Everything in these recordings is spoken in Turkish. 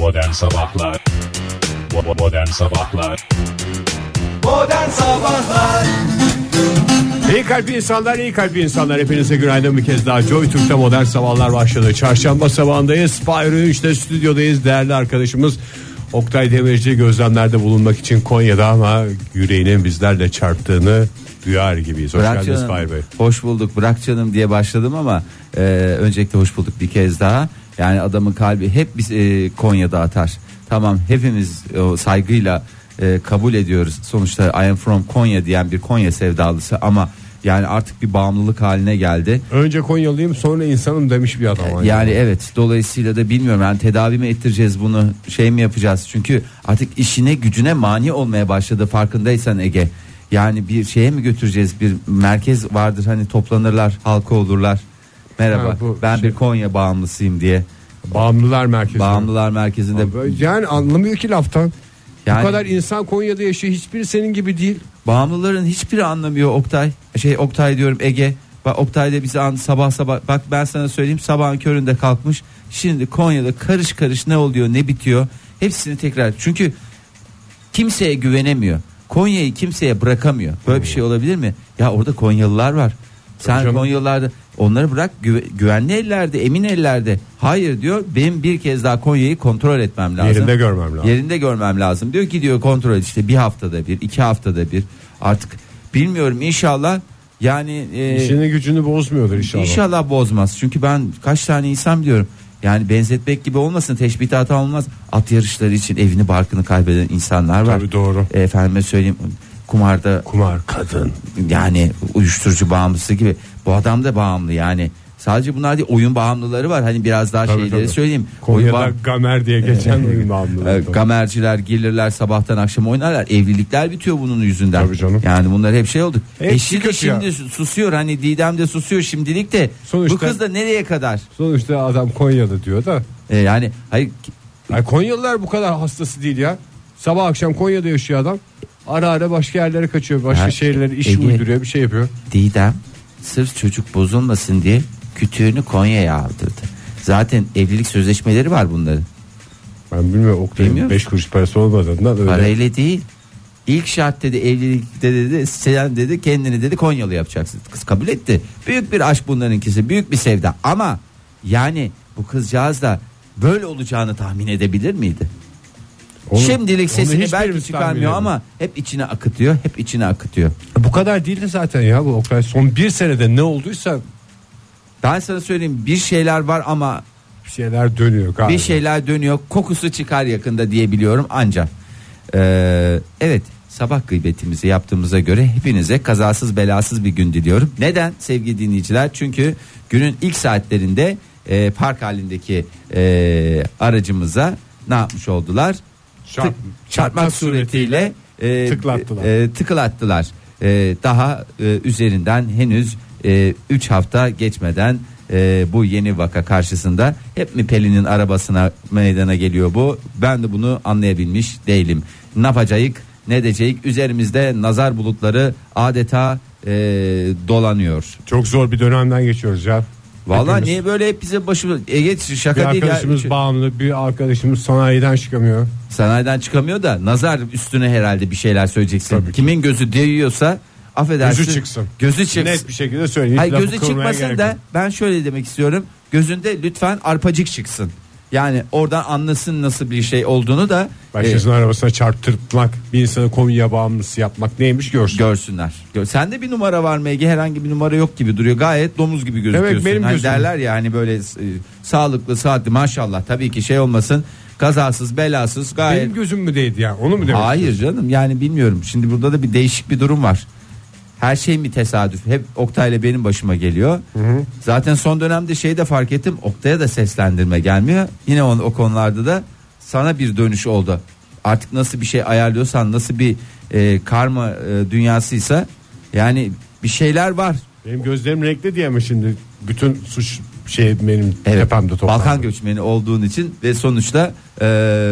Modern Sabahlar Modern Sabahlar Modern Sabahlar İyi kalpli insanlar, iyi kalpli insanlar. Hepinize günaydın bir kez daha. Joy Türk'te modern sabahlar başladı. Çarşamba sabahındayız. Spyro işte stüdyodayız. Değerli arkadaşımız Oktay Demirci gözlemlerde bulunmak için Konya'da ama yüreğinin bizlerle çarptığını duyar gibiyiz. Hoş Bırak geldiniz canım. Fahir Bey. Hoş bulduk. Bırak canım diye başladım ama e, öncelikle hoş bulduk bir kez daha. Yani adamın kalbi hep biz e, Konya'da atar. Tamam hepimiz o saygıyla e, kabul ediyoruz. Sonuçta I am from Konya diyen bir Konya sevdalısı ama yani artık bir bağımlılık haline geldi. Önce Konyalıyım sonra insanım demiş bir adam. Yani evet dolayısıyla da bilmiyorum yani tedavi mi ettireceğiz bunu şey mi yapacağız çünkü artık işine gücüne mani olmaya başladı farkındaysan Ege. Yani bir şeye mi götüreceğiz bir merkez vardır hani toplanırlar halka olurlar. Merhaba Ha, bu ben şey- bir Konya bağımlısıyım diye. Bağımlılar merkezi. Bağımlılar merkezinde Yani anlamıyor ki laftan. Yani- Bu kadar insan Konya'da yaşıyor. Hiçbiri senin gibi değil. bağımlıların hiçbiri anlamıyor Oktay. Şey Oktay diyorum Ege. Bak Oktay da bize an sabah sabah bak ben sana söyleyeyim sabahın köründe kalkmış. Şimdi Konya'da karış karış ne oluyor ne bitiyor hepsini tekrar çünkü kimseye güvenemiyor. Konya'yı kimseye bırakamıyor. Böyle bir şey olabilir mi? Ya orada Konyalılar var. Sen canım. Konyalılarda onları bırak güve- güvenli ellerde emin ellerde. Hayır diyor benim bir kez daha Konya'yı kontrol etmem lazım. Yerinde görmem lazım. Yerinde görmem lazım. Diyor ki diyor kontrol işte bir haftada bir iki haftada bir artık bilmiyorum inşallah yani e, İşini gücünü bozmuyordur inşallah. İnşallah bozmaz. Çünkü ben kaç tane insan biliyorum. Yani benzetmek gibi olmasın teşbih hata olmaz. At yarışları için evini barkını kaybeden insanlar var. Tabii doğru. E, Efendime söyleyeyim kumarda Kumar, kadın. yani uyuşturucu bağımlısı gibi. Bu adam da bağımlı yani. Sadece bunlar değil oyun bağımlıları var. Hani biraz daha Tabii, şeyleri tabii. söyleyeyim. Oyun Konya'da bağ- Gamer diye geçen oyun bağımlılığı. e, gamerciler gelirler sabahtan akşam oynarlar. Evlilikler bitiyor bunun yüzünden. Tabii canım. Yani bunlar hep şey oldu. Hepsi Eşi de kötü ya. şimdi susuyor hani Didem de susuyor şimdilik de. Sonuçta- Bu kız da nereye kadar? Sonuçta adam Konya'da diyor da. E, yani hayır Ay Konyalılar bu kadar hastası değil ya. Sabah akşam Konya'da yaşıyor adam. Ara ara başka yerlere kaçıyor. Başka Ha, şehirlere iş Ege. uyduruyor bir şey yapıyor. Didem sırf çocuk bozulmasın diye kütüğünü Konya'ya aldırdı. Zaten evlilik sözleşmeleri var bunların. Ben bilmiyorum Oktay'ın Bilmiyor 5 kuruş parası olmadığından öyle. Parayla değil. İlk şart dedi evlilikte dedi sen dedi kendini dedi Konyalı yapacaksın. Kız kabul etti. Büyük bir aşk bunlarınkisi büyük bir sevda ama yani bu kızcağız da böyle olacağını tahmin edebilir miydi? Onu- Şimdilik sesini belki çıkarmıyor ama hep içine akıtıyor hep içine akıtıyor. Bu kadar değildi zaten ya bu Oktay. Son bir senede ne olduysa Ben sana söyleyeyim bir şeyler var ama bir şeyler dönüyor galiba. bir şeyler dönüyor kokusu çıkar yakında diyebiliyorum ancak Ee, evet sabah gıybetimizi yaptığımıza göre hepinize kazasız belasız bir gün diliyorum neden sevgili dinleyiciler çünkü günün ilk saatlerinde e, park halindeki e, aracımıza ne yapmış oldular Çarp- çarpmak suretiyle e, tıklattılar. e, tıklattılar. E, daha e, üzerinden henüz 3 hafta geçmeden e, bu yeni vaka karşısında hep mi Pelin'in arabasına meydana geliyor bu? Ben de bunu anlayabilmiş değilim. Ne yapacağız? Ne edeceğiz? Üzerimizde nazar bulutları adeta e, dolanıyor. Çok zor bir dönemden geçiyoruz ya. Vallahi Hepimiz. niye böyle hep bize başı Ege Bir şaka değil ya. arkadaşımız bağımlı bir arkadaşımız sanayiden çıkamıyor. Sanayiden çıkamıyor da nazar üstüne herhalde bir şeyler söyleyeceksin. Tabii ki. Kimin gözü değiyorsa affedersin. Gözü çıksın. Gözü çıksın. Net bir şekilde söyleyeyim. Hayır Lafı gözü kırmaya çıkmasın gerek da yok. ben şöyle demek istiyorum. Gözünde lütfen arpacık çıksın. Yani oradan anlasın nasıl bir şey olduğunu da e, Başkasının arabasına çarptırmak, bir insanı Konya bağımlısı yapmak neymiş görsün. görsünler. Gör. Sende bir numara var mı Ege? Herhangi bir numara yok gibi duruyor. Gayet domuz gibi gözüküyorsun. benim hani gözüm. derler ya hani böyle e, sağlıklı, saatli maşallah tabii ki şey olmasın. Kazasız, belasız gayet Benim gözüm mü değdi ya? Onu mu demek? Hayır canım yani bilmiyorum. Şimdi burada da bir değişik bir durum var. Her şey mi tesadüf? Hep Oktay'la benim başıma geliyor. Zaten son dönemde şeyi de fark ettim. Oktay'a da seslendirme gelmiyor. Yine o, o konularda da sana bir dönüş oldu. Artık nasıl bir şey ayarlıyorsan nasıl bir e, karma e, dünyasıysa yani bir şeyler var. Benim gözlerim renkli diye mi şimdi bütün suç şey benim tepemde toplandı. Balkan göçmeni olduğun için ve sonuçta e,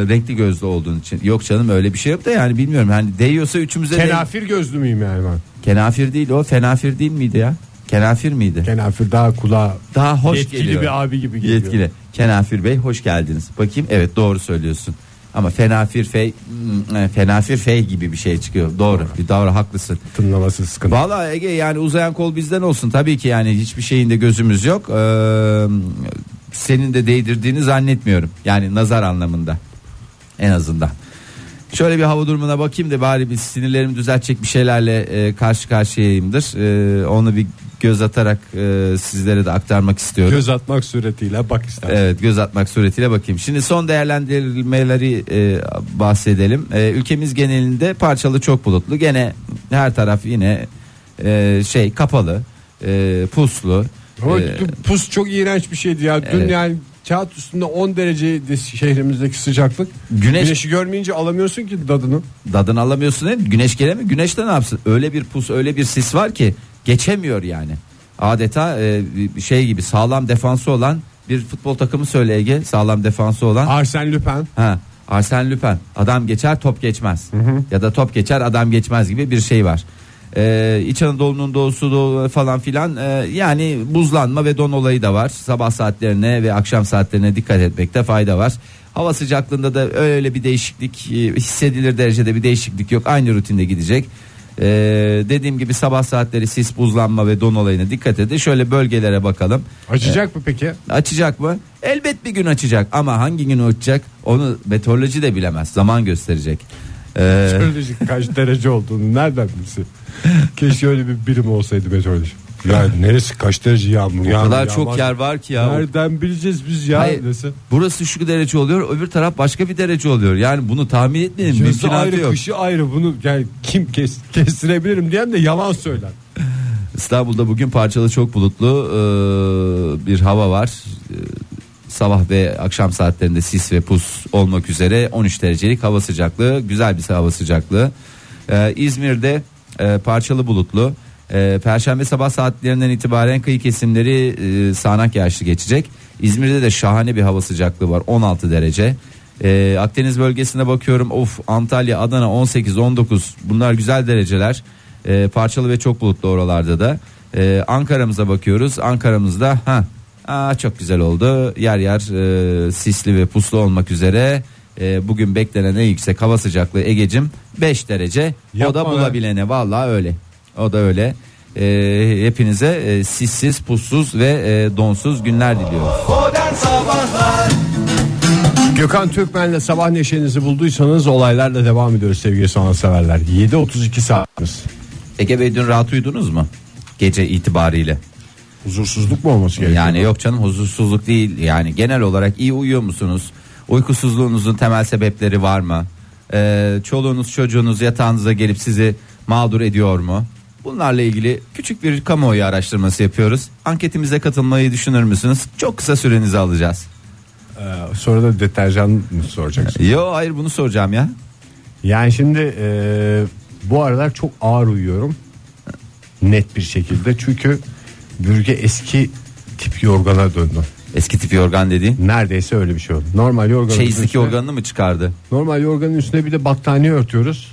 renkli gözlü olduğun için. Yok canım öyle bir şey yok da yani bilmiyorum. Hani değiyorsa üçümüze de Kenafir gözlü müyüm yani ben? Kenafir değil o fenafir değil miydi ya? Kenafir miydi? Kenafir daha kulağa Daha hoş yetkili geliyor. bir abi gibi geliyor. Yetkili. Kenafir Bey hoş geldiniz. Bakayım evet doğru söylüyorsun. Ama Fenafir Fey hmm, e, Fenafir Fey gibi bir şey çıkıyor. Doğru. Bir doğru haklısın. Tınlaması sıkıntı. Vallahi Ege yani uzayan kol bizden olsun. Tabii ki yani hiçbir şeyinde gözümüz yok. Ee, senin de değdirdiğini zannetmiyorum. Yani nazar anlamında. En azından. Şöyle bir hava durumuna bakayım da bari bir sinirlerimi düzeltecek bir şeylerle e, karşı karşıyayımdır. E, onu bir göz atarak e, sizlere de aktarmak istiyorum. Göz atmak suretiyle bak istersen. Evet göz atmak suretiyle bakayım. Şimdi son değerlendirmeleri e, bahsedelim. E, ülkemiz genelinde parçalı çok bulutlu. Gene her taraf yine e, şey kapalı, e, puslu. Ama E, pus çok iğrenç bir şeydi ya. Dün Evet. yani kağıt üstünde 10 dereceydi şehrimizdeki sıcaklık. Güneş- Güneşi görmeyince alamıyorsun ki tadını. dadını alamıyorsun değil mi? Güneş gelemiyor. Güneş de ne yapsın? Öyle bir pus, öyle bir sis var ki geçemiyor yani. Adeta e, şey gibi sağlam defansı olan bir futbol takımı söyle Ege. Sağlam defansı olan. Arsène Lupin. Ha, Arsene Lupin. Adam geçer top geçmez. Ya da top geçer adam geçmez gibi bir şey var. Ee, İç Anadolu'nun doğusu doğu falan filan ee, yani buzlanma ve don olayı da var. Sabah saatlerine ve akşam saatlerine dikkat etmekte fayda var. Hava sıcaklığında da öyle bir değişiklik e, hissedilir derecede bir değişiklik yok. Aynı rutinde gidecek. Ee, dediğim gibi sabah saatleri sis buzlanma ve don olayına dikkat edin. Şöyle bölgelere bakalım. Açacak mı peki? Açacak mı? Elbet bir gün açacak ama hangi gün açacak onu meteoroloji de bilemez. Zaman gösterecek. Ee, kaç derece olduğunu nereden bilsin? Keşke öyle bir birim olsaydı meteoroloji. Yani neresi kaç derece yağmur? o kadar çok yer var ki ya. Nereden bileceğiz biz ya? Hayır, dese. burası şu derece oluyor, öbür taraf başka bir derece oluyor. Yani bunu tahmin etmeyin. Yazı ayrı yok. kışı ayrı bunu yani kim kes, kestirebilirim diyen de yalan söyler. İstanbul'da bugün parçalı çok bulutlu e, bir hava var. E, sabah ve akşam saatlerinde sis ve pus olmak üzere 13 derecelik hava sıcaklığı, güzel bir hava sıcaklığı. E, İzmir'de e, parçalı bulutlu. E, Perşembe sabah saatlerinden itibaren kıyı kesimleri e, sağanak yağışlı geçecek. İzmir'de de şahane bir hava sıcaklığı var 16 derece. E, Akdeniz bölgesine bakıyorum. Of Antalya, Adana 18, 19 bunlar güzel dereceler. Parçalı ve çok bulutlu oralarda da. E, Ankara'mıza bakıyoruz. Ankara'mızda ha aa, çok güzel oldu. Yer yer sisli ve puslu olmak üzere. E, bugün beklenen en yüksek hava sıcaklığı Egecim 5 derece. o Yapma da be. bulabilene vallahi öyle. O da öyle. E, hepinize e, sissiz, pussuz ve e, donsuz günler diliyoruz. Modern Sabahlar Gökhan Türkmen'le sabah neşenizi bulduysanız olaylarla devam ediyoruz sevgili sanatseverler. 7.32 saatimiz. Ege Bey dün rahat uyudunuz mu? Gece itibariyle. Huzursuzluk mu olması gerekiyor? Yani yok canım huzursuzluk değil. Yani genel olarak iyi uyuyor musunuz? Uykusuzluğunuzun temel sebepleri var mı? Ee, çoluğunuz çocuğunuz yatağınıza gelip sizi mağdur ediyor mu? Bunlarla ilgili küçük bir kamuoyu araştırması yapıyoruz. Anketimize katılmayı düşünür müsünüz? Çok kısa sürenizi alacağız. Ee, sonra da deterjan mı soracaksın? Yo hayır bunu soracağım ya. Yani şimdi e, bu aralar çok ağır uyuyorum. Net bir şekilde çünkü bürge eski tip yorgana döndü. Eski tip yorgan dediğin. Neredeyse öyle bir şey oldu. Normal yorganın Çeyizdeki üstüne, yorganını mı çıkardı? normal yorganın üstüne bir de battaniye örtüyoruz.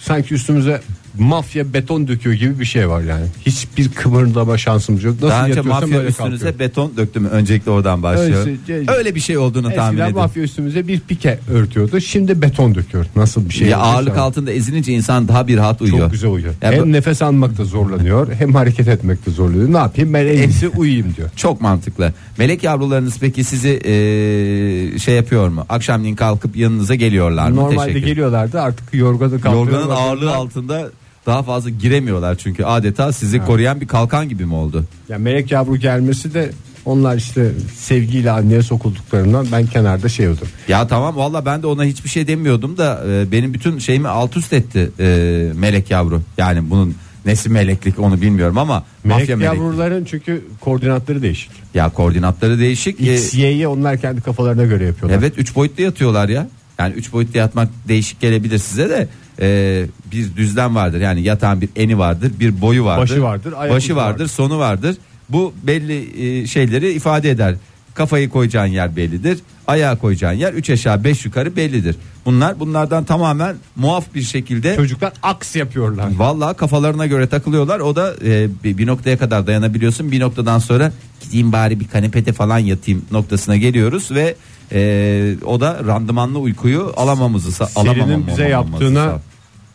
Sanki üstümüze mafya beton döküyor gibi bir şey var yani. Hiçbir kımırdama şansımız yok. Nasıl Daha önce mafya öyle üstünüze kalkıyorum. beton döktü mü? Öncelikle oradan başlıyor. Öyle- Öyle bir şey olduğunu tahmin Eskiden edin. mafya üstümüze bir pike örtüyordu. Şimdi beton döküyor. Nasıl bir şey? Ya ağırlık olursa. altında ezilince insan daha bir rahat uyuyor. Çok güzel uyuyor. Ya hem bu- nefes almakta zorlanıyor hem hareket etmekte zorlanıyor. Ne yapayım ben en iyisi uyuyayım diyor. Çok mantıklı. Melek yavrularınız peki sizi eee, şey yapıyor mu? Akşamleyin kalkıp yanınıza geliyorlar mı? Normalde Teşekkür. geliyorlardı artık yorganı kaldırıyorlar. Yorganın ağırlığı altında daha fazla giremiyorlar çünkü adeta sizi koruyan bir kalkan gibi mi oldu? Ya melek yavru gelmesi de onlar işte sevgiyle anneye sokulduklarından ben kenarda şey oldum. Ya tamam valla ben de ona hiçbir şey demiyordum da e, benim bütün şeyimi alt üst etti e, melek yavru. Yani bunun nesi meleklik onu bilmiyorum ama Melek mafya melek. yavruların çünkü koordinatları değişik. Ya koordinatları değişik. E, X, Y'yi onlar kendi kafalarına göre yapıyorlar. Evet 3 boyutlu yatıyorlar ya. Yani 3 boyutlu yatmak değişik gelebilir size de e, bir düzlem vardır. Yani yatağın bir eni vardır, bir boyu vardır. Başı vardır, ayak başı ucu vardır, vardır. sonu vardır. Bu belli e, şeyleri ifade eder. Kafayı koyacağın yer bellidir. Ayağa koyacağın yer 3 aşağı 5 yukarı bellidir. Bunlar bunlardan tamamen muaf bir şekilde Çocuklar aks yapıyorlar. Vallahi kafalarına göre takılıyorlar. O da e, bir, bir noktaya kadar dayanabiliyorsun. Bir noktadan sonra gideyim bari bir kanepede falan yatayım noktasına geliyoruz ve e, o da randımanlı uykuyu alamamızı Selin'in alamamamızı bize yaptığına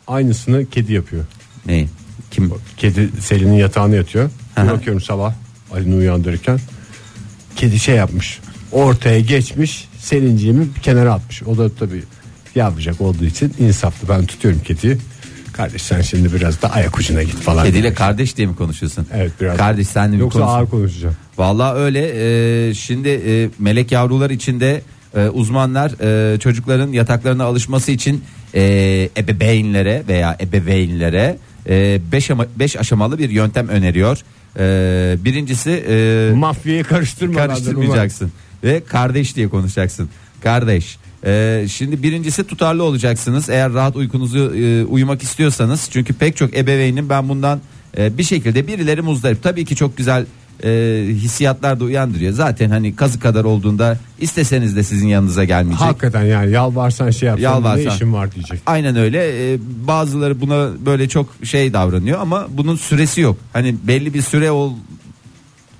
aynısını kedi yapıyor. ne? Kim? Kedi Selin'in yatağına yatıyor. Bir bakıyorum sabah Ali'ni uyandırırken. Kedi şey yapmış. Ortaya geçmiş. Selinciğimi bir kenara atmış. O da tabii yavrucak olduğu için insaflı. Ben tutuyorum kediyi. Kardeş sen şimdi biraz da ayak ucuna git falan. Kediyle demiş. kardeş diye mi konuşuyorsun? Evet biraz. Kardeş senle bir Yoksa konuş. ağır konuşacağım. Vallahi öyle. Ee, şimdi e, melek yavrular içinde e, uzmanlar e, çocukların yataklarına alışması için e, ebeveynlere veya ebeveynlere 5 beş aşamalı bir yöntem öneriyor. E, birincisi e, Mafyayı karıştırmadan. karıştırmayacaksın ve kardeş diye konuşacaksın. Kardeş. Ee, şimdi birincisi tutarlı olacaksınız eğer rahat uykunuzu e, uyumak istiyorsanız çünkü pek çok ebeveynin ben bundan e, bir şekilde birileri muzdarip tabii ki çok güzel e, hissiyatlar da uyandırıyor zaten hani kazı kadar olduğunda isteseniz de sizin yanınıza gelmeyecek Hakikaten yani yalvarsan şey yapsan Yalvarsan. ne işin var diyecek. Aynen öyle. Ee, bazıları buna böyle çok şey davranıyor ama bunun süresi yok. Hani belli bir süre ol,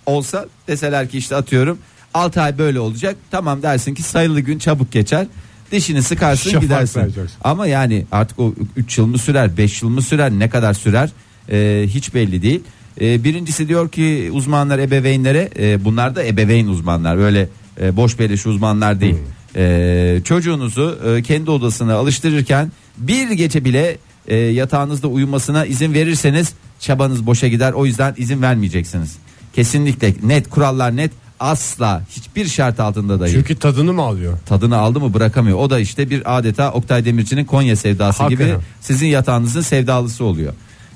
olsa deseler ki işte atıyorum 6 ay böyle olacak. Tamam dersin ki sayılı gün çabuk geçer. Dişini sıkarsın Şafak gidersin. sayacaksın. Ama yani artık o 3 yıl mı sürer 5 yıl mı sürer ne kadar sürer Ee, hiç belli değil. Ee, birincisi diyor ki uzmanlar ebeveynlere e, bunlar da ebeveyn uzmanlar böyle e, boş beleş uzmanlar değil. Ee, çocuğunuzu e, kendi odasına alıştırırken bir gece bile e, yatağınızda uyumasına izin verirseniz çabanız boşa gider. O yüzden izin vermeyeceksiniz. Kesinlikle net kurallar net asla hiçbir şart altında dahi Çünkü tadını mı alıyor? tadını aldı mı bırakamıyor. O da işte bir adeta Oktay Demirci'nin Konya sevdası Hakikaten. gibi sizin yatağınızın sevdalısı oluyor.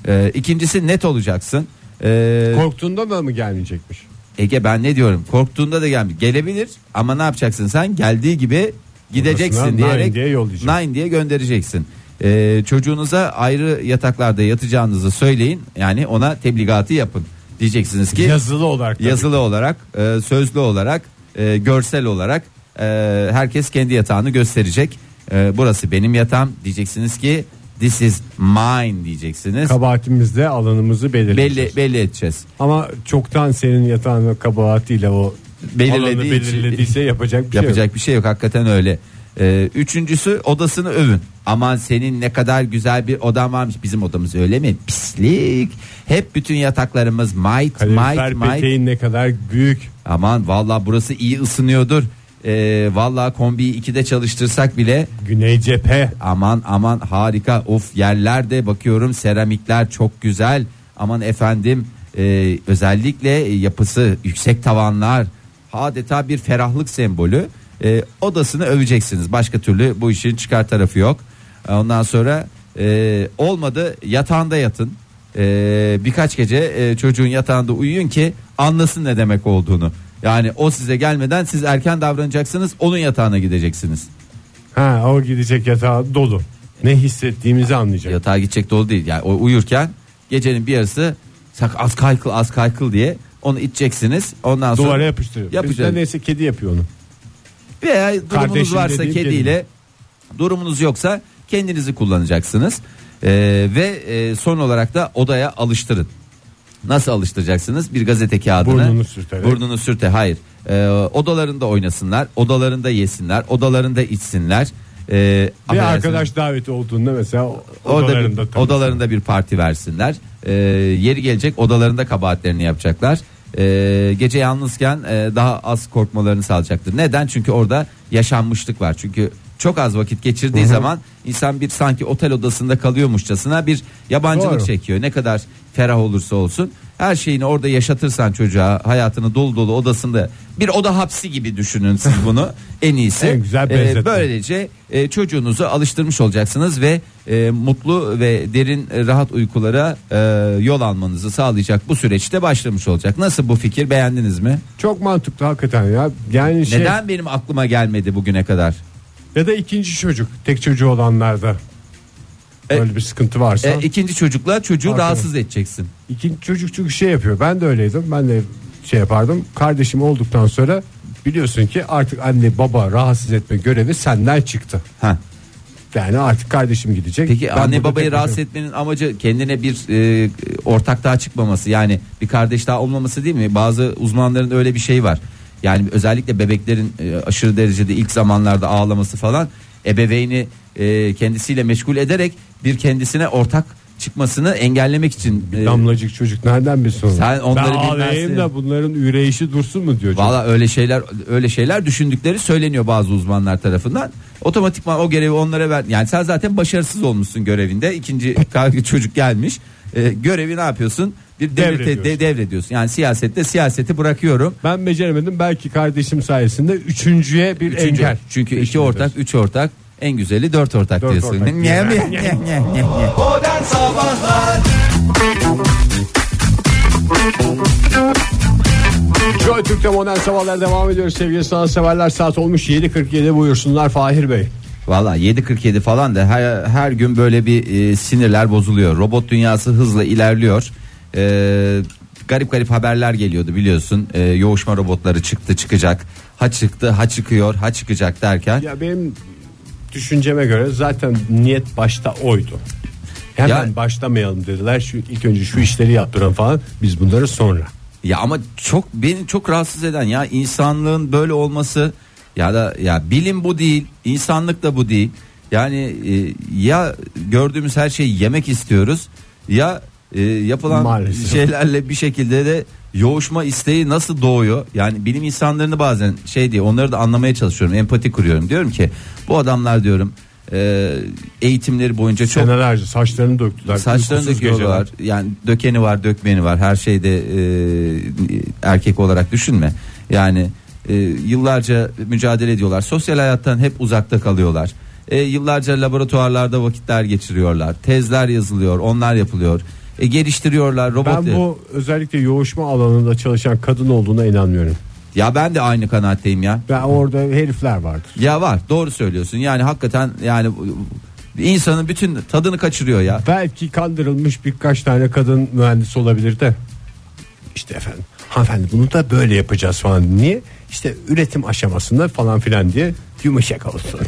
Ee, ikincisi net olacaksın. Ee, Korktuğunda da mı gelmeyecekmiş? Ege ben ne diyorum korktuğunda da gelmiyor. Gelebilir ama ne yapacaksın sen geldiği gibi gideceksin Odasına diyerek nine diye yollayacaksın. nine diye göndereceksin. Ee, çocuğunuza ayrı yataklarda yatacağınızı söyleyin yani ona tebligatı yapın. Diyeceksiniz ki Yazılı olarak. tabii. yazılı olarak, e, sözlü olarak, e, görsel olarak e, herkes kendi yatağını gösterecek. E, burası benim yatağım diyeceksiniz ki this is mine diyeceksiniz. Kabahatimizde alanımızı belirleyeceğiz. belli belli edeceğiz. Ama çoktan senin yatağın kabahatiyle o Belirlediği için- belirlediyse yapacak bir şey Yapacak yok. bir şey yok hakikaten öyle. E, üçüncüsü odasını övün. Aman senin ne kadar güzel bir odan varmış. Bizim odamız öyle mi? Pislik. Hep bütün yataklarımız might Kalorifer might might. peteğin ne kadar büyük. Aman valla burası iyi ısınıyordur. E, valla kombiyi ikide çalıştırsak bile Güney cephe. Aman aman harika of yerlerde bakıyorum seramikler çok güzel aman efendim e, özellikle yapısı yüksek tavanlar adeta bir ferahlık sembolü E, odasını öveceksiniz başka türlü bu işin çıkar tarafı yok ondan sonra e, olmadı yatağında yatın E, birkaç gece e, çocuğun yatağında uyuyun ki anlasın ne demek olduğunu yani o size gelmeden siz erken davranacaksınız onun yatağına gideceksiniz Ha o gidecek yatağı dolu. Ne hissettiğimizi anlayacak. Yatağa gidecek dolu değil. Yani o uyurken gecenin bir yarısı sak az kaykıl az kaykıl diye onu iteceksiniz. Ondan sonra Duvara yapıştırıyor. Yapacak. Neyse kedi yapıyor onu. veya durumunuz Kardeşim varsa dediğim kediyle durumunuz yoksa kendinizi kullanacaksınız. Ee, ve e, son olarak da odaya alıştırın. Nasıl alıştıracaksınız? Bir gazete kağıdına Burnunu sürterek. Burnunu sürte. Hayır. Ee, odalarında oynasınlar, odalarında yesinler, odalarında içsinler. Ee, Bir arkadaş daveti olduğunda mesela Orada odalarında bir, odalarında bir parti versinler. Ee, yeri gelecek odalarında kabahatlerini yapacaklar. Ee, gece yalnızken e, daha az korkmalarını sağlayacaktır. Neden? Çünkü orada yaşanmışlık var. Çünkü çok az vakit geçirdiği zaman insan bir sanki otel odasında kalıyormuşçasına bir yabancılık Doğru. çekiyor. Ne kadar ferah olursa olsun her şeyini orada yaşatırsan çocuğa hayatını dolu dolu odasında bir oda hapsi gibi düşünün siz bunu en iyisi. En güzel Ee, benzetme. böylece e, çocuğunuzu alıştırmış olacaksınız ve e, mutlu ve derin e, rahat uykulara e, yol almanızı sağlayacak bu süreçte başlamış olacak. Nasıl bu fikir beğendiniz mi? Çok mantıklı hakikaten ya. Yani şey Neden benim aklıma gelmedi bugüne kadar? Ya da ikinci çocuk tek çocuğu olanlarda E, böyle bir sıkıntı varsa E, ikinci çocukla çocuğu Hakikaten. rahatsız edeceksin. ikinci çocuk çünkü şey yapıyor. Ben de öyleydim. Ben de şey yapardım. Kardeşim olduktan sonra biliyorsun ki artık anne baba rahatsız etme görevi senden çıktı. Ha. Yani artık kardeşim gidecek. Peki Ben anne babayı rahatsız etmenin amacı kendine bir e, ortak daha çıkmaması yani bir kardeş daha olmaması değil mi? Bazı uzmanların öyle bir şey var. Yani özellikle bebeklerin e, aşırı derecede ilk zamanlarda ağlaması falan ebeveyni e, kendisiyle meşgul ederek bir kendisine ortak çıkmasını engellemek için e, Damlacık çocuk nereden bilsin onu? Sen onları ben ağlayayım bilmezsin. da bunların üreyişi dursun mu diyor. çocuk. Valla öyle şeyler öyle şeyler düşündükleri söyleniyor bazı uzmanlar tarafından. Otomatikman o görevi onlara ver. Yani sen zaten başarısız olmuşsun görevinde. İkinci çocuk gelmiş. Ee, görevi ne yapıyorsun? Bir devlete Devrediyorsun. de, devrediyorsun. Yani siyasette siyaseti bırakıyorum. Ben beceremedim belki kardeşim sayesinde üçüncüye bir Üçüncü. engel. Çünkü iki Teşekkür ortak, ederiz. üç ortak, en güzeli dört ortak Dört diyorsun. ortak. Nye, nye. Modern Sabahlar Joy Türk'te modern sabahlar devam ediyor sevgili sanatseverler. Saat olmuş 7.47 buyursunlar Fahir Bey. Valla 7.47 falan da her, her gün böyle bir e, sinirler bozuluyor. Robot dünyası hızla ilerliyor. E, garip garip haberler geliyordu biliyorsun. E, yoğuşma robotları çıktı çıkacak. Ha çıktı ha çıkıyor ha çıkacak derken. Ya benim düşünceme göre zaten niyet başta oydu. Hemen Ya- başlamayalım dediler. Şu ilk önce şu işleri yaptırın falan. Biz bunları sonra. Ya ama çok beni çok rahatsız eden ya insanlığın böyle olması ya da ya bilim bu değil, insanlık da bu değil. Yani e, ya gördüğümüz her şeyi yemek istiyoruz ya e, yapılan Maalesef. şeylerle bir şekilde de yoğuşma isteği nasıl doğuyor? Yani bilim insanlarını bazen şey diye onları da anlamaya çalışıyorum, empati kuruyorum. Diyorum ki bu adamlar diyorum e, eğitimleri boyunca çok Senelerce saçlarını döktüler. Saçlarını döküyorlar. geceler. Yani dökeni var, dökmeni var. Her şeyde e, erkek olarak düşünme. Yani e, yıllarca mücadele ediyorlar. Sosyal hayattan hep uzakta kalıyorlar. E, yıllarca laboratuvarlarda vakitler geçiriyorlar. Tezler yazılıyor, onlar yapılıyor. E, geliştiriyorlar robot. Ben bu özellikle yoğuşma alanında çalışan kadın olduğuna inanmıyorum. Ya ben de aynı kanaatteyim ya. Ben orada herifler vardır. Ya var, doğru söylüyorsun. Yani hakikaten yani insanın bütün tadını kaçırıyor ya. Belki kandırılmış birkaç tane kadın mühendis olabilir de. İşte efendim hanımefendi bunu da böyle yapacağız falan. Niye? İşte üretim aşamasında falan filan diye yumuşak olsun.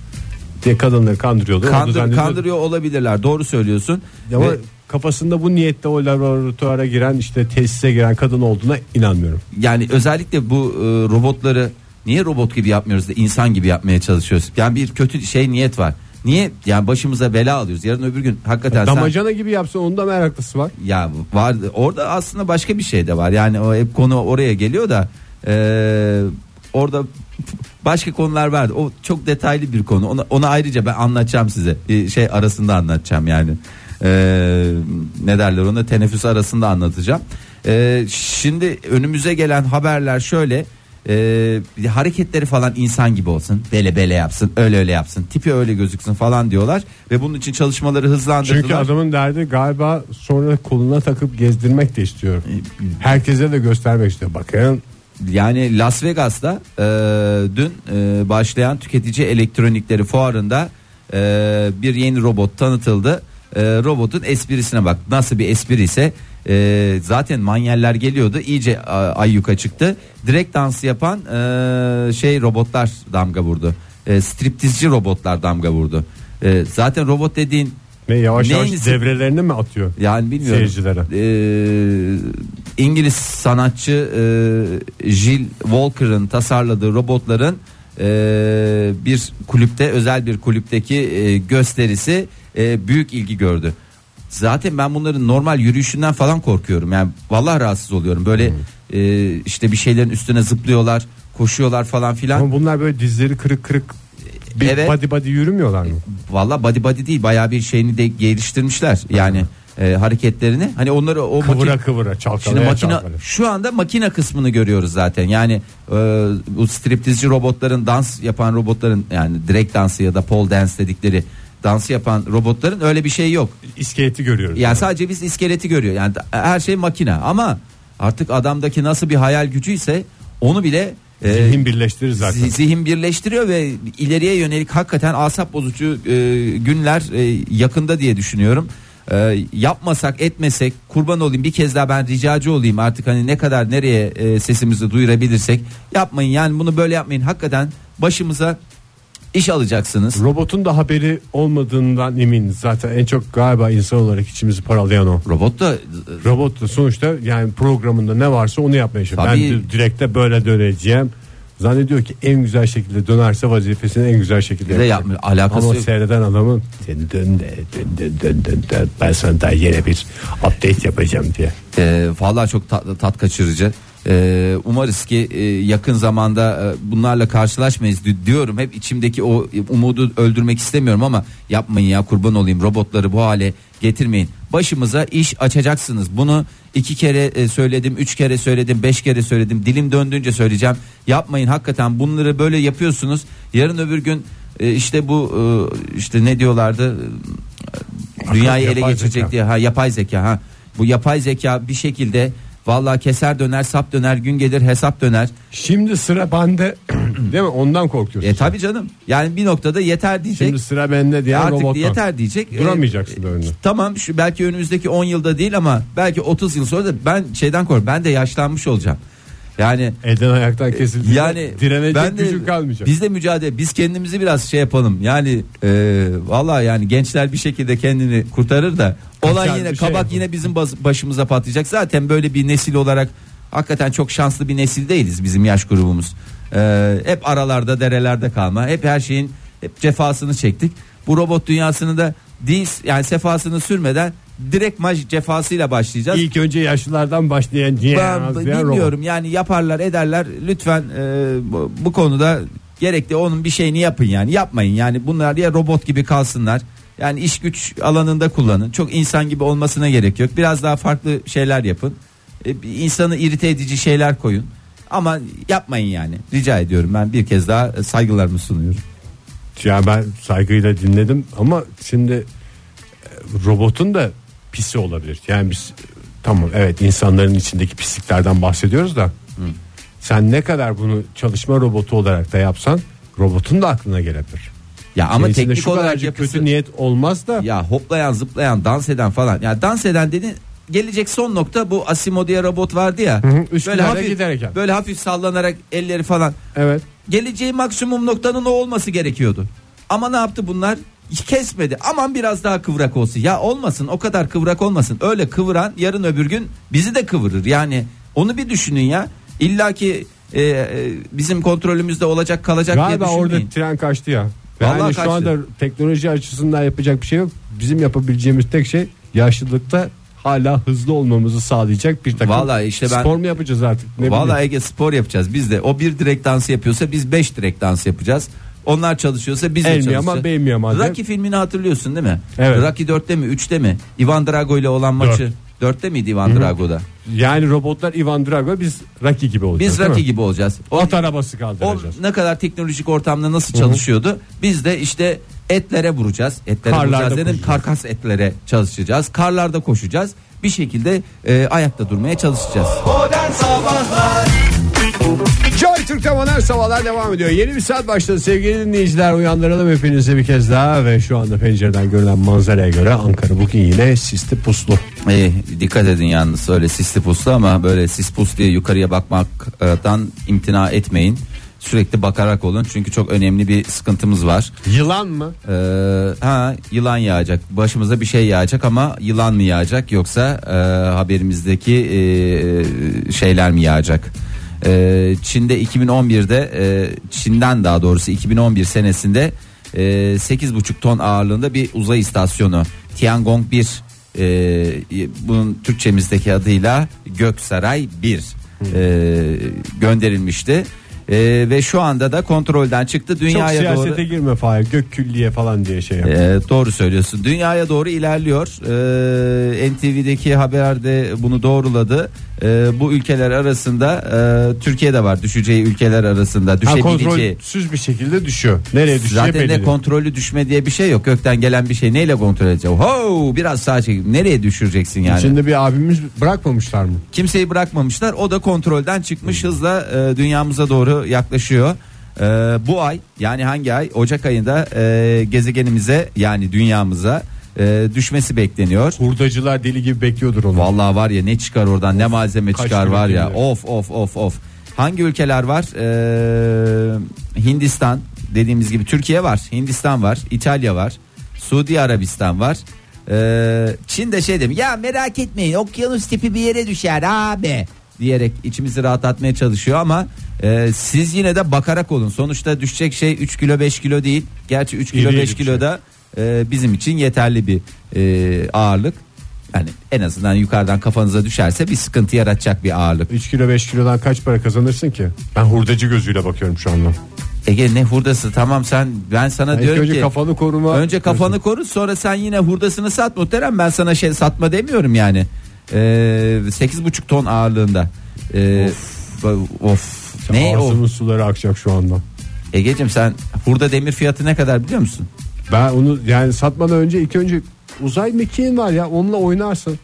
diye kadınları da Kandır, kandırıyor olabilirler. Doğru söylüyorsun. Ama Ve- kafasında bu niyette o laboratuvara giren işte tesise giren kadın olduğuna inanmıyorum. yani özellikle bu e, robotları niye robot gibi yapmıyoruz da insan gibi yapmaya çalışıyoruz? Yani bir kötü şey niyet var. Niye yani başımıza bela alıyoruz? Yarın öbür gün hakikaten sen Damacana gibi yapsa onun da meraklısı var. ya var orada aslında başka bir şey de var. Yani o hep konu oraya geliyor da e, orada başka konular vardı. O çok detaylı bir konu. Onu, onu ayrıca ben anlatacağım size. Şey arasında anlatacağım yani. E, ne derler ona teneffüs arasında anlatacağım. E, şimdi önümüze gelen haberler şöyle. E, hareketleri falan insan gibi olsun. Bele bele yapsın. Öyle öyle yapsın. Tipi öyle gözüksün falan diyorlar ve bunun için çalışmaları hızlandırdılar. Çünkü adamın derdi galiba sonra koluna takıp gezdirmek de istiyor. Herkese de göstermek istiyor. Bakın Yani Las Vegas'ta e, dün e, başlayan tüketici elektronikleri fuarında e, bir yeni robot tanıtıldı. E, robotun esprisine bak nasıl bir espri ise e, zaten manyeller geliyordu iyice a, ayyuka çıktı. Direkt dans yapan e, şey robotlar damga vurdu. E, striptizci robotlar damga vurdu. E, zaten robot dediğin ve yavaş yavaş Neyinizi- devrelerini mi atıyor? yani bilmiyorum. Seyircilere. Ee, İngiliz sanatçı e, Jill Walker'ın tasarladığı robotların e, bir kulüpte özel bir kulüpteki e, gösterisi e, büyük ilgi gördü. Zaten ben bunların normal yürüyüşünden falan korkuyorum. Yani vallahi rahatsız oluyorum. Böyle e, işte bir şeylerin üstüne zıplıyorlar, koşuyorlar falan filan. Ama bunlar böyle dizleri kırık kırık bir Evet. body body yürümüyorlar mı? Valla body body değil bayağı bir şeyini de geliştirmişler. Yani e, hareketlerini. Hani onları o Kıvıra makine- kıvıra Şimdi çalkalaya makine çalkalaya. şu anda makine kısmını görüyoruz zaten. Yani e, bu striptizci robotların dans yapan robotların yani direkt dansı ya da pole dance dedikleri dansı yapan robotların öyle bir şey yok. İskeleti görüyoruz. Yani sadece biz iskeleti görüyor. Yani her şey makine ama artık adamdaki nasıl bir hayal gücüyse onu bile e, Zihin birleştirir zaten. zi- zihin birleştiriyor ve ileriye yönelik hakikaten asap bozucu e, günler e, yakında diye düşünüyorum. Yapmasak etmesek kurban olayım bir kez daha ben ricacı olayım artık hani ne kadar nereye e, sesimizi duyurabilirsek yapmayın yani bunu böyle yapmayın hakikaten başımıza iş alacaksınız. Robotun da haberi olmadığından emin. Zaten en çok galiba insan olarak içimizi paralayan o. Robot da Robot da sonuçta yani programında ne varsa onu yapmaya çalışıyor. Ben Tabii. di- direkte böyle döneceğim. Zannediyor ki en güzel şekilde dönerse vazifesini en güzel şekilde de yapmıyor alakası Ama yok. seyreden adamın dön dön de, dön dön dön dön dön. ben sana daha yeni bir update yapacağım diye. E, vallahi çok tat, tat kaçırıcı. E, umarız ki e, yakın zamanda e, bunlarla karşılaşmayız di- diyorum. Hep içimdeki o umudu öldürmek istemiyorum ama yapmayın ya kurban olayım robotları bu hale getirmeyin. Başımıza iş açacaksınız. Bunu iki kere e, söyledim, üç kere söyledim, beş kere söyledim. Dilim döndüğünce söyleyeceğim. Yapmayın hakikaten bunları böyle yapıyorsunuz. Yarın öbür gün e, işte bu e, işte ne diyorlardı? Dünyayı ele yapay geçirecek zeka. diye ha yapay zeka ha. Bu yapay zeka bir şekilde vallahi keser döner sap döner gün gelir hesap döner. Şimdi sıra bende değil mi? Ondan korkuyorsun. E tabi canım. Yani bir noktada yeter diyecek. Şimdi sıra bende diye Artık robottan. yeter diyecek. Duramayacaksın E, önünde. Tamam şu belki önümüzdeki 10 yılda değil ama belki 30 yıl sonra da ben şeyden korkuyorum. Ben de yaşlanmış olacağım. Yani Elden ayaktan kesildi. yani direnecek ben de, gücün kalmayacak. Biz de mücadele biz kendimizi biraz şey yapalım. Yani e, vallahi yani gençler bir şekilde kendini kurtarır da olan Kaçar yine şey kabak yapalım. yine bizim başımıza patlayacak. Zaten böyle bir nesil olarak hakikaten çok şanslı bir nesil değiliz bizim yaş grubumuz. E, hep aralarda derelerde kalma. Hep her şeyin hep cefasını çektik. Bu robot dünyasını da değil yani sefasını sürmeden direkt maj cefasıyla başlayacağız. İlk önce yaşlılardan başlayan Ben bilmiyorum. Yani yaparlar ederler. Lütfen e, bu, bu konuda gerekli onun bir şeyini yapın yani. Yapmayın yani. Bunlar ya robot gibi kalsınlar. Yani iş güç alanında kullanın. Çok insan gibi olmasına gerek yok. Biraz daha farklı şeyler yapın. E, insanı irite edici şeyler koyun. Ama yapmayın yani. Rica ediyorum. Ben bir kez daha saygılarımı sunuyorum. Ya ben saygıyla dinledim ama şimdi e, robotun da pisi olabilir. Yani biz tamam evet insanların içindeki pisliklerden bahsediyoruz da sen ne kadar bunu çalışma robotu olarak da yapsan robotun da aklına gelebilir. Ya ama Senin içinde teknik şu olarak kadarcık yapısı kötü niyet olmaz da Ya hoplayan zıplayan dans eden falan. Ya dans eden dedi gelecek son nokta bu Asimo diye robot vardı ya. hı, üstüne hafif giderek. böyle hafif sallanarak elleri falan. evet Geleceği maksimum noktanın o olması gerekiyordu. Ama ne yaptı bunlar? Kesmedi. Aman biraz daha kıvrak olsun. Ya olmasın o kadar kıvrak olmasın. Öyle kıvıran yarın öbür gün bizi de kıvırır. Yani onu bir düşünün ya. İlla ki e, e, bizim kontrolümüzde olacak kalacak galiba diye düşünmeyin. orada tren kaçtı ya. Vallahi Yani şu kaçtı. anda teknoloji açısından yapacak bir şey yok. Bizim yapabileceğimiz tek şey yaşlılıkta hala hızlı olmamızı sağlayacak bir takım Vallahi işte ben- spor mu yapacağız artık ne Vallahi bileyim. Ege spor yapacağız biz de. O bir direkt dansı yapıyorsa biz beş direkt dans yapacağız. Onlar çalışıyorsa biz de El mi çalışacağız. yaman, bey mi yaman diye. Rocky filmini hatırlıyorsun değil mi? Evet. Rocky 4'te mi 3'te mi? Ivan Drago ile olan maçı. 4'te miydi Ivan Drago'da? Yani robotlar Ivan Drago biz Rocky gibi olacağız. Biz değil Rocky mi? gibi olacağız. O, At arabası o kaldıracağız. ne kadar teknolojik ortamda nasıl çalışıyordu? Biz de işte etlere vuracağız. Etlere Karlarda vuracağız dedim. koşacağız. Karkas etlere çalışacağız. Karlarda koşacağız. Bir şekilde e, ayakta durmaya çalışacağız. Modern Sabahlar Joy Türk'te modern sabahlar devam ediyor. Yeni bir saat başladı sevgili dinleyiciler. Uyandıralım hepinizi bir kez daha ve şu anda pencereden görülen manzaraya göre Ankara bugün yine sisli puslu. E, dikkat edin yalnız öyle sisli puslu ama böyle sis pus diye yukarıya bakmaktan imtina etmeyin. Sürekli bakarak olun çünkü çok önemli bir sıkıntımız var. Yılan mı? Ee, ha yılan yağacak. Başımıza bir şey yağacak ama yılan mı yağacak yoksa e, haberimizdeki e, şeyler mi yağacak? E, Çin'de 2011'de e, Çin'den daha doğrusu 2011 senesinde e, 8,5 ton ağırlığında bir uzay istasyonu Tiangong 1 e, bunun Türkçemizdeki adıyla Göksaray 1 e, gönderilmişti. E, ve şu anda da kontrolden çıktı Çok dünyaya doğru. siyasete girme Fahir. Gök külliye falan diye şey yap. Ee, doğru söylüyorsun. Dünyaya doğru ilerliyor. Ee, NTV'deki haberde bunu doğruladı. Ee, bu ülkeler arasında e, Türkiye de var. Düşeceği ülkeler arasında. Ha, Düşebileceği. kontrolsüz bir şekilde düşüyor. Nereye düşeceği Zaten belli de değil. kontrollü düşme diye bir şey yok. Gökten gelen bir şey neyle kontrol edeceğim? Ho biraz sağa çek. Nereye düşüreceksin yani? Şimdi bir abimiz bırakmamışlar mı? Kimseyi bırakmamışlar. O da kontrolden çıkmış hızla e, dünyamıza doğru yaklaşıyor. E, bu ay yani hangi ay? Ocak ayında e, gezegenimize yani dünyamıza e, düşmesi bekleniyor. Hurdacılar deli gibi bekliyordur onu. Vallahi var ya ne çıkar oradan ne malzeme kaç çıkar var ya. gelir. Of of of of. Hangi ülkeler var? Ee, Hindistan dediğimiz gibi Türkiye var. Hindistan var. İtalya var. Suudi Arabistan var. Ee, Çin de şey demiş ya merak etmeyin okyanus tipi bir yere düşer abi diyerek içimizi rahatlatmaya çalışıyor ama e, siz yine de bakarak olun. Sonuçta düşecek şey 3 kilo 5 kilo değil. Gerçi 3 kilo İri 5 iri kilo da e, bizim için yeterli bir e, ağırlık. Yani en azından yukarıdan kafanıza düşerse bir sıkıntı yaratacak bir ağırlık. 3 kilo 5 kilodan kaç para kazanırsın ki? Ben hurdacı gözüyle bakıyorum şu anda. Ege ne hurdası tamam sen ben sana İlk diyorum önce ki kafanı koruma. önce kafanı koru sonra sen yine hurdasını sat muhterem ben sana şey satma demiyorum yani. Ee, sekiz buçuk ton ağırlığında. Ee, of. Ne o? Suları akacak şu anda. Egeciğim sen hurda demir fiyatı ne kadar biliyor musun? Ben onu yani satmadan önce ilk önce uzay mekiğin var ya onunla oynarsın.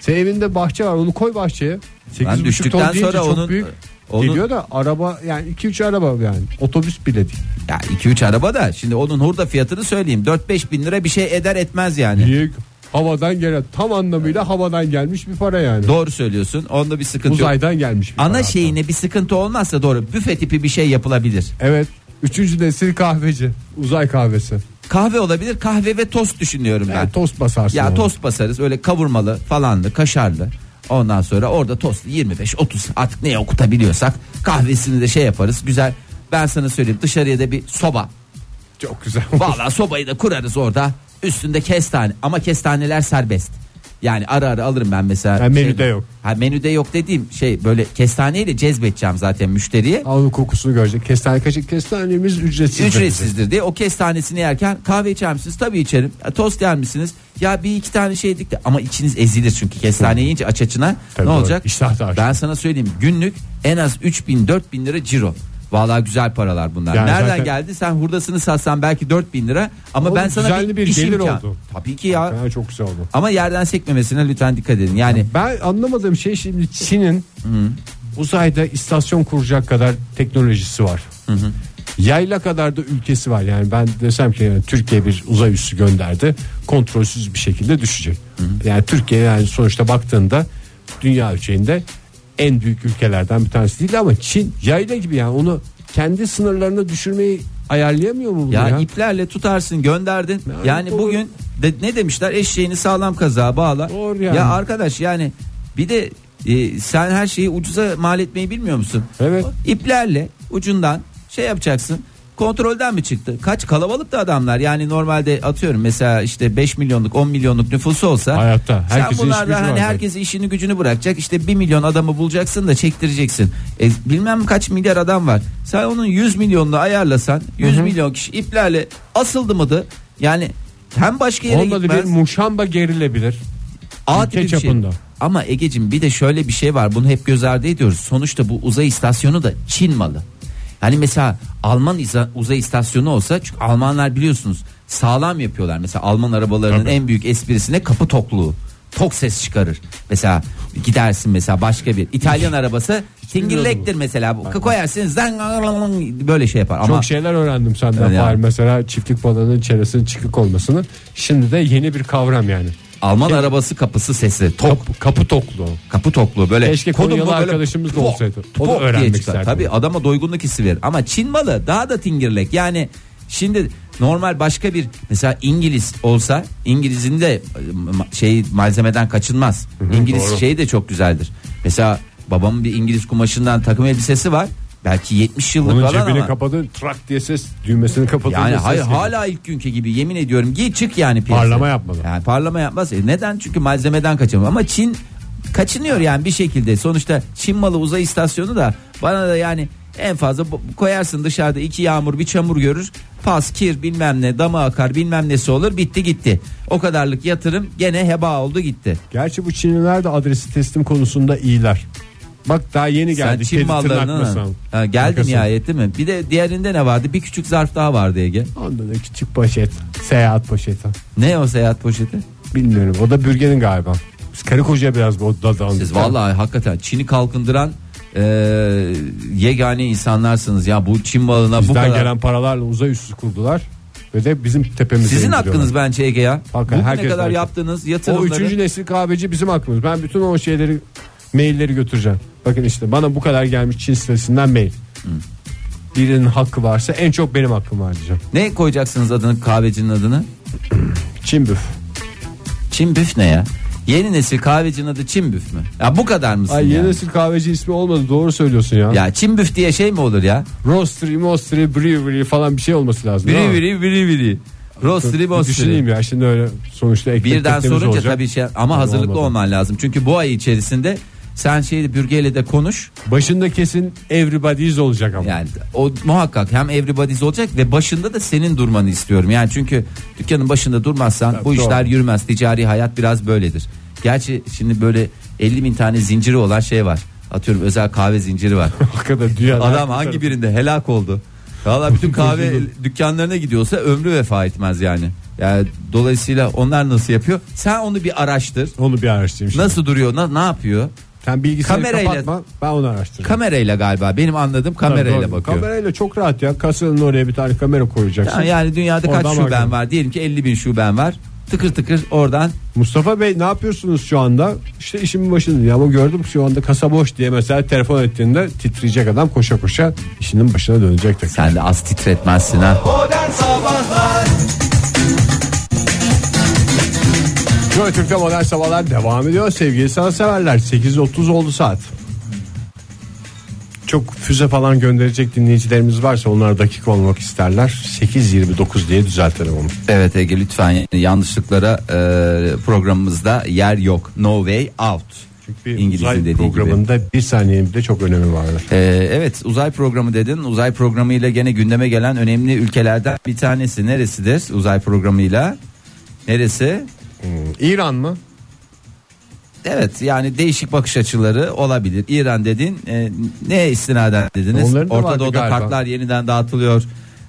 Senin evinde bahçe var onu koy bahçeye. 8,5 düştükten ton sonra çok onun- büyük onun- geliyor da araba yani 2-3 araba yani otobüs bile değil. Ya 2-3 araba da şimdi onun hurda fiyatını söyleyeyim 4-5 bin lira bir şey eder etmez yani. Büyük havadan gelen tam anlamıyla havadan gelmiş bir para yani. Doğru söylüyorsun onda bir sıkıntı yok. Uzaydan gelmiş bir para Ana hatta. şeyine bir sıkıntı olmazsa doğru büfe tipi bir şey yapılabilir. Evet. Üçüncü nesil kahveci. Uzay kahvesi. Kahve olabilir kahve ve tost düşünüyorum ben. Yani tost basarsın. Ya ona. tost basarız öyle kavurmalı falanlı kaşarlı. Ondan sonra orada tost 25-30 artık neye okutabiliyorsak kahvesini de şey yaparız güzel. Ben sana söyleyeyim dışarıya da bir soba. Çok güzel. Vallahi sobayı da kurarız orada. Üstünde kestane ama kestaneler serbest. Yani ara ara alırım ben mesela. Ha, menüde yok. Ha menüde yok dediğim şey böyle kestaneyle cezbedeceğim zaten müşteriye. Onun kokusunu görecek. Kestane kaşık kestanemiz ücretsiz. Ücretsizdir diye o kestanesini yerken kahve içer misiniz? Tabii içerim. Ya, tost yer misiniz? Ya bir iki tane şey yedik de ama içiniz ezilir çünkü kestane yiyince aç açına Tabii ne doğru. olacak? İştah da ben sana söyleyeyim günlük en az 3000 4000 lira ciro. Vallahi güzel paralar bunlar. Yani Nereden zaten- geldi? Sen hurdasını satsan belki 4000 lira ama Ama ben sana düzenli bir iş gelir imkanı- oldu. Tabii ki ya. Yani çok güzel oldu. Ama yerden sekmemesine lütfen dikkat edin. Yani Ben anlamadığım şey şimdi Çin'in uzayda istasyon kuracak kadar teknolojisi var. Yayla kadar da ülkesi var. Yani ben desem ki yani Türkiye bir uzay üssü gönderdi. Kontrolsüz bir şekilde düşecek. Yani Türkiye yani sonuçta baktığında dünya ölçeğinde en büyük ülkelerden bir tanesi değil ama Çin yayla gibi yani onu kendi sınırlarına düşürmeyi ayarlayamıyor mu bunu ya, ya? iplerle tutarsın gönderdin. Yani Yani, doğru. bugün de, ne demişler? Eşeğini sağlam kazığa bağla. Doğru yani. Ya arkadaş yani bir de e, sen her şeyi ucuza mal etmeyi bilmiyor musun? Evet. İplerle ucundan şey yapacaksın. Kontrolden mi çıktı? Kaç kalabalık da adamlar. Yani normalde atıyorum mesela işte 5 milyonluk 10 milyonluk nüfusu olsa Hayatta. sen Herkesin gücü var hani zaten. herkesi işini gücünü bırakacak. İşte 1 milyon adamı bulacaksın da çektireceksin. E, bilmem kaç milyar adam var. Sen onun 100 milyonunu ayarlasan 100 milyon kişi iplerle asıldı mıydı? Yani hem başka yere Olmadı bir gitmez. muşamba gerilebilir. A ülke tipi bir şey. çapında. Ama Egecim bir de şöyle bir şey var. Bunu hep göz ardı ediyoruz. Sonuçta bu uzay istasyonu da Çin malı. Yani mesela Alman uzay istasyonu olsa çünkü Almanlar biliyorsunuz sağlam yapıyorlar. Mesela Alman arabalarının Tabii. en büyük esprisine kapı tokluğu. Tok ses çıkarır. Mesela gidersin mesela başka bir İtalyan arabası tingirlektir mesela. Bu- Koyarsın zang böyle şey yapar. Ama Çok şeyler öğrendim senden Öyle Fahir. Mesela çiftlik balığının çenesinin çıkık olmasını. Şimdi de yeni bir kavram yani. Alman arabası kapısı sesi. Tok Kapı, kapı tokluğu. kapı tokluğu böyle Keşke kodum Konyalı böyle arkadaşımız da pok, olsaydı. O da diye öğrenmek çıkar. isterdim. Tabii adama doygunluk hissi verir. Ama Çin malı daha da tingirlek. Yani şimdi normal başka bir mesela İngiliz olsa İngiliz'in de e, ma- şey malzemeden kaçınmaz. İngiliz doğru. şey de çok güzeldir. Mesela babamın bir İngiliz kumaşından takım elbisesi var. Belki 70 yıllık Onun falan cebini ama. kapadı trak diye ses düğmesini kapatınca Yani hayır hala ilk günkü gibi yemin ediyorum giy çık yani piyasaya. Parlama yapmadı. Yani parlama yapmaz. E neden? Çünkü malzemeden kaçamıyor. Ama Çin kaçınıyor yani bir şekilde. Sonuçta Çin malı uzay istasyonu da bana da yani en fazla koyarsın dışarıda iki yağmur bir çamur görür. Pas, kir bilmem ne dama akar bilmem nesi olur bitti gitti. O kadarlık yatırım gene heba oldu gitti. Gerçi bu Çinliler de adresi teslim konusunda iyiler. Bak daha yeni Sen geldi. Çin mallarını tırnakmasam. ha, geldi nihayet değil mi? Bir de diğerinde ne vardı? Bir küçük zarf daha vardı Ege. Onda da küçük poşet. Seyahat poşeti. Ne o seyahat poşeti? Bilmiyorum. O da bürgenin galiba. Biz karı koca biraz bu dadandık. Siz vallahi hakikaten Çin'i kalkındıran e, yegane insanlarsınız ya bu Çin malına bu Bizden kadar. gelen paralarla uzay üssü kurdular. ve de bizim tepemize Sizin hakkınız bence Ege ya. Hakikaten, herkes kadar hakkı. yaptığınız O yatırımları. üçüncü nesil kahveci bizim hakkımız. Ben bütün o şeyleri mailleri götüreceğim. Bakın işte bana bu kadar gelmiş Çin sitesinden mail. Birinin hakkı varsa en çok benim hakkım var diyeceğim. Ne koyacaksınız adını kahvecinin adını? Çin büf. Çin büf ne ya? Yeni nesil kahvecinin adı Çin büf mü? Ya bu kadar mısın Ay ya? yeni nesil kahveci ismi olmadı doğru söylüyorsun ya. Ya Çin büf diye şey mi olur ya? Roastery, Mostery, Brewery falan bir şey olması lazım. Biri biri. Roastery Bir boastery. Düşüneyim ya şimdi öyle sonuçta ekmek Birden sorunca olacak. tabii şey ama Tabii hazırlıklı olmadı. olman lazım. Çünkü bu ay içerisinde sen şeyi bürgeyle de konuş. Başında kesin everybody's olacak ama. Yani o muhakkak hem everybody's olacak ve başında da senin durmanı istiyorum. Yani çünkü dükkanın başında durmazsan Tabii, bu doğru. işler yürümez. Ticari hayat biraz böyledir. Gerçi şimdi böyle 50 bin tane zinciri olan şey var. Atıyorum özel kahve zinciri var. Hakikaten dünyada Adam hangi birinde helak oldu? Valla bütün kahve dükkanlarına gidiyorsa ömrü vefa etmez yani. Yani dolayısıyla onlar nasıl yapıyor? Sen onu bir araştır. Onu bir araştırayım şimdi. Nasıl duruyor? Na, ne yapıyor? Sen bilgisayarı Kamerayla- kapatma ben onu araştırırım. Kamerayla galiba. Benim anladığım kamerayla Tabii, doğru. bakıyor. Kamerayla çok rahat ya. Kasanın oraya bir tane kamera koyacaksın. Yani, yani dünyada Oradan kaç şuben var? Diyelim ki 50 bin şuben var. Tıkır tıkır oradan Mustafa Bey ne yapıyorsunuz şu anda? İşte işimin başında. Ama gördüm şu anda kasa boş diye mesela telefon ettiğinde titreyecek adam koşa koşa işinin başına dönecek tekrar. sen de az titretmezsin ha. Joy Türk'te modern sabahlar devam ediyor sevgili sanatseverler 8.30 oldu saat çok füze falan gönderecek dinleyicilerimiz varsa onlar dakika olmak isterler 8.29 diye düzeltelim onu Evet Ege lütfen yanlışlıklara e, programımızda yer yok. No way out. Çünkü İngiliz'in uzay dediği gibi. programında bir saniyenin bile çok önemi vardır Ee, evet uzay programı dedin. Uzay programıyla gene gündeme gelen önemli ülkelerden bir tanesi. Neresidir uzay programıyla? Neresi? İran mı? Evet yani değişik bakış açıları olabilir. İran dedin e, ne istinaden dediniz? Onların da Orta vardı Doğu'da galiba. kartlar yeniden dağıtılıyor.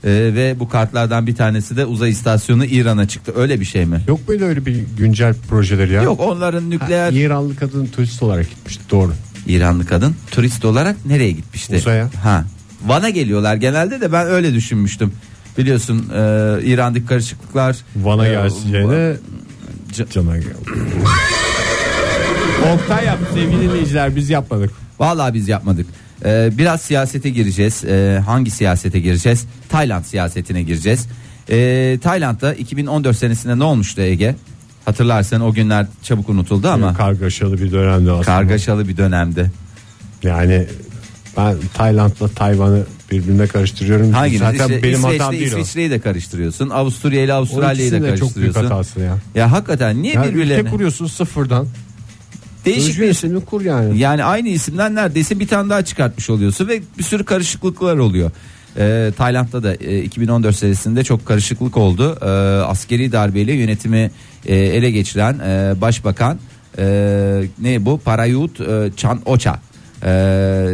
E, ve bu kartlardan bir tanesi de uzay istasyonu İran'a çıktı. Öyle bir şey mi? Yok muydu öyle bir güncel projeleri ya? Yok onların nükleer İranlı kadın turist olarak gitmişti doğru. İranlı kadın turist olarak nereye gitmişti? Uzaya. Ha. Van'a geliyorlar genelde de ben öyle düşünmüştüm. Biliyorsun e, İran'daki karışıklıklar Van'a e, geleceğine Ca- cana gel. Oktay yaptı sevgili dinleyiciler biz yapmadık. Vallahi biz yapmadık. Ee, biraz siyasete gireceğiz. Ee, hangi siyasete gireceğiz? Tayland siyasetine gireceğiz. Ee, Tayland'da 2014 senesinde ne olmuştu Ege? Hatırlarsan o günler çabuk unutuldu ama Kargaşalı bir dönemde aslında. kargaşalı bir dönemdi. Yani ben Tayland'la Tayvan'ı birbirine karıştırıyorum. Hanginiz? Zaten İşte benim İsveç'le hatam değil. İsviçre'yi de karıştırıyorsun. Avusturya ile Avustralya'yı da de çok büyük karıştırıyorsun. hatası ya. Ya hakikaten niye Yani ülke birbirlerine? kuruyorsun sıfırdan. Değişik bir isimli kur yani. Yani aynı isimden neredeyse bir tane daha çıkartmış oluyorsun ve bir sürü karışıklıklar oluyor. Ee, Tayland'da da e, 2014 senesinde çok karışıklık oldu. Ee, askeri darbeyle yönetimi e, ele geçiren e, başbakan e, ne bu Parayut e, Chan Ocha. Ee,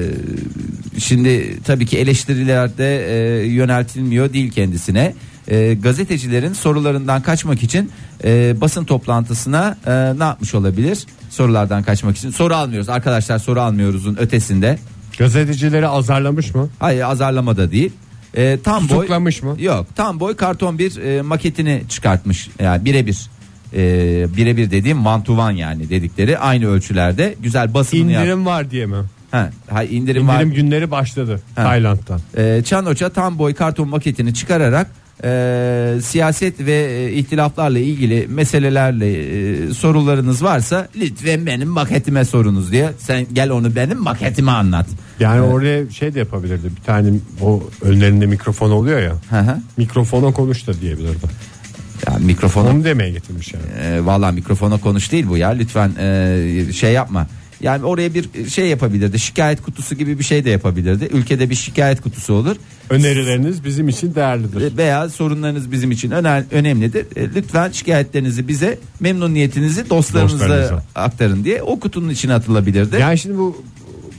şimdi tabii ki eleştirilerde e, yöneltilmiyor değil kendisine. E, gazetecilerin sorularından kaçmak için e, basın toplantısına e, ne yapmış olabilir? Sorulardan kaçmak için soru almıyoruz arkadaşlar soru almıyoruzun ötesinde. Gazetecileri azarlamış mı? Hayır azarlama da değil. E, tam boy Tutuklamış mı? Yok tam boy karton bir e, maketini çıkartmış yani birebir. E, birebir dediğim one to one yani dedikleri aynı ölçülerde güzel basımını yap- İndirim var diye mi? Ha, ha, indirim, var. İndirim günleri başladı Ha. Tayland'dan. E, Çanoça tam boy karton maketini çıkararak e, siyaset ve e, ihtilaflarla ilgili meselelerle e, sorularınız varsa lütfen benim maketime sorunuz diye sen gel onu benim maketime anlat. Yani oraya şey de yapabilirdi. Bir tane o önlerinde mikrofon oluyor ya. Hı hı. Mikrofona konuş da diyebilirdi. Ya mikrofona Onu demeye getirmiş yani. e, valla mikrofona konuş değil bu ya lütfen e, şey yapma. Yani oraya bir şey yapabilirdi. Şikayet kutusu gibi bir şey de yapabilirdi. Ülkede bir şikayet kutusu olur. Önerileriniz bizim için değerlidir. veya sorunlarınız bizim için öner- önemlidir. E, Lütfen şikayetlerinizi bize memnuniyetinizi dostlarınıza Dostlarınıza. aktarın diye o kutunun içine atılabilirdi. Yani şimdi bu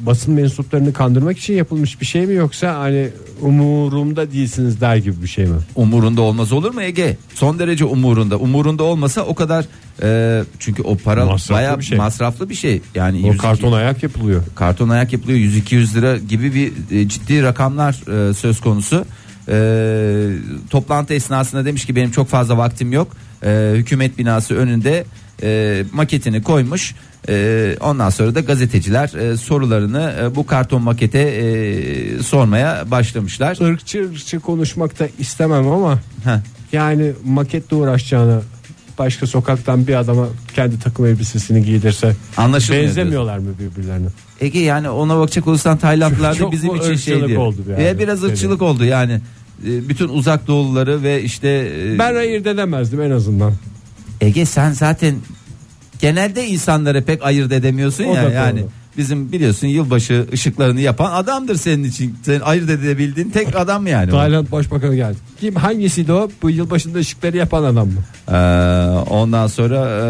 basın mensuplarını kandırmak için yapılmış bir şey mi yoksa hani umurumda değilsiniz der gibi bir şey mi? Umurunda olmaz olur mu Ege? Son derece umurunda. Umurunda olmasa o kadar e, çünkü o para Masraflı bayağı bir şey. masraflı bir şey. Yani O 102 karton ayak yapılıyor. karton ayak yapılıyor 100-200 lira gibi bir e, ciddi rakamlar e, söz konusu. Ee, toplantı esnasında demiş ki benim çok fazla vaktim yok. Ee, hükümet binası önünde e, maketini koymuş. Ee, ondan sonra da gazeteciler e, sorularını e, bu karton makete e, sormaya başlamışlar. Irkçı ırkçı konuşmak da istemem ama Heh. yani maketle uğraşacağını başka sokaktan bir adama kendi takım elbisesini giydirse Anlaşılmıyor benzemiyorlar mı birbirlerine? Ege yani ona bakacak olursan Taylandlılar da bizim için şey diyor. oldu yani? E, biraz ırkçılık oldu yani. E, bütün uzak doğuluları ve işte e, Ben ayırt edemezdim en azından. Ege sen zaten genelde insanları pek ayırt edemiyorsun O ya da yani. doğru. Bizim biliyorsun yılbaşı ışıklarını yapan adamdır senin için. Sen ayırt edebildiğin tek adam yani. o. Tayland Başbakanı geldi. Kim hangisiydi o? Bu yılbaşında ışıkları yapan adam mı? Ee, ondan sonra e,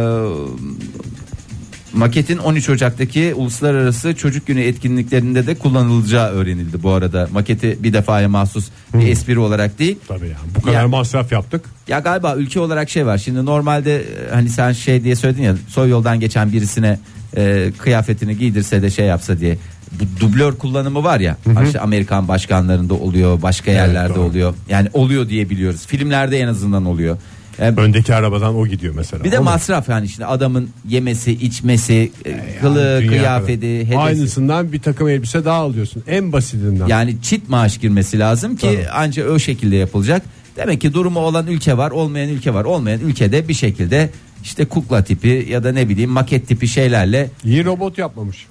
maketin 13 Ocak'taki uluslararası çocuk günü etkinliklerinde de kullanılacağı öğrenildi bu arada. Maketi bir defaya mahsus bir espri olarak değil. Tabii yani bu kadar Ya- masraf yaptık. Ya galiba ülke olarak şey var. Şimdi normalde e, hani sen şey diye söyledin ya soy yoldan geçen birisine e, kıyafetini giydirse de şey yapsa diye. Bu dublör kullanımı var ya. işte Amerikan başkanlarında oluyor, başka yerlerde doğru. oluyor. Yani oluyor diye biliyoruz. Filmlerde en azından oluyor. E, Öndeki arabadan o gidiyor mesela. bir de masraf yani işte adamın yemesi, içmesi, e, kılı, Yani kıyafeti, hedesi. Aynısından bir takım elbise daha alıyorsun. En basitinden. Yani çift maaş girmesi lazım ki Tabii. ancak o şekilde yapılacak. Demek ki durumu olan ülke var, olmayan ülke var. Olmayan ülkede bir şekilde işte kukla tipi ya da ne bileyim maket tipi şeylerle İyi robot yapmamış.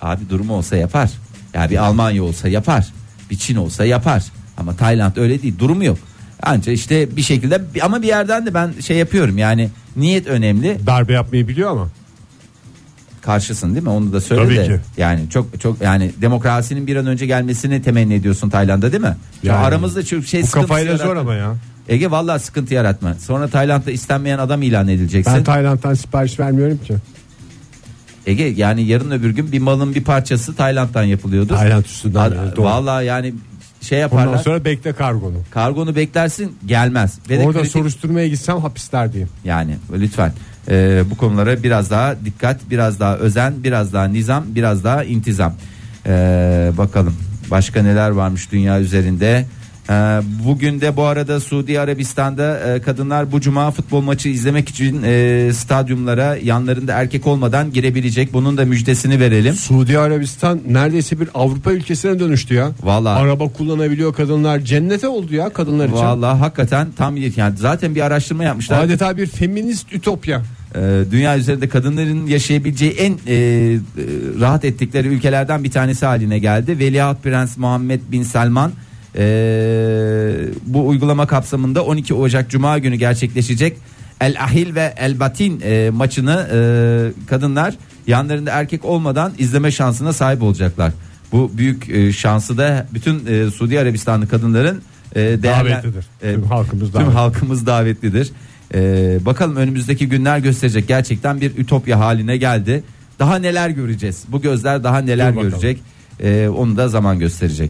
abi durumu olsa yapar. Ya bir Almanya olsa yapar. Bir Çin olsa yapar. Ama Tayland öyle değil. Durumu yok. Ancak işte bir şekilde ama bir yerden de ben şey yapıyorum yani niyet önemli. Darbe yapmayı biliyor ama. Karşısın değil mi? Onu da söyle Tabii de. ki. Yani çok çok yani demokrasinin bir an önce gelmesini temenni ediyorsun Tayland'da değil mi? Ya Yani aramızda çok şey Bu kafayla zor ama ya. Ege vallahi sıkıntı yaratma. Sonra Tayland'da istenmeyen adam ilan edileceksin. Ben Tayland'dan sipariş vermiyorum ki. Ege yani yarın öbür gün bir malın bir parçası Tayland'dan yapılıyordu. Tayland üstünden. Evet, doğru. vallahi yani şey yaparlar. Ondan sonra bekle kargonu. Kargonu beklersin gelmez. Ve Orada kritik- soruşturmaya gitsem hapislerdeyim. yani lütfen Ee, bu konulara biraz daha dikkat, biraz daha özen, biraz daha nizam, biraz daha intizam. Ee, bakalım başka neler varmış dünya üzerinde. Ee, bugün de bu arada Suudi Arabistan'da e, kadınlar bu cuma futbol maçı izlemek için e, stadyumlara yanlarında erkek olmadan girebilecek. Bunun da müjdesini verelim. Suudi Arabistan neredeyse bir Avrupa ülkesine dönüştü ya. Vallahi. Araba kullanabiliyor kadınlar. Cennete oldu ya kadınlar için. Vallahi hakikaten tam bir yani zaten bir araştırma yapmışlar. Adeta bir feminist ütopya. Ee, dünya üzerinde kadınların yaşayabileceği en e, e, rahat ettikleri ülkelerden bir tanesi haline geldi. Veliaht Prens Muhammed Bin Selman e, bu uygulama kapsamında 12 Ocak Cuma günü gerçekleşecek El Ahil ve El Batin e, maçını e, kadınlar yanlarında erkek olmadan izleme şansına sahip olacaklar. Bu büyük e, şansı da bütün e, Suudi Arabistanlı kadınların e, değerlen- Davetlidir. Tüm halkımız tüm davetli. halkımız davetlidir. Ee, bakalım önümüzdeki günler gösterecek. Gerçekten bir ütopya haline geldi. Daha neler göreceğiz? Bu gözler daha neler görecek? Ee, onu da zaman gösterecek.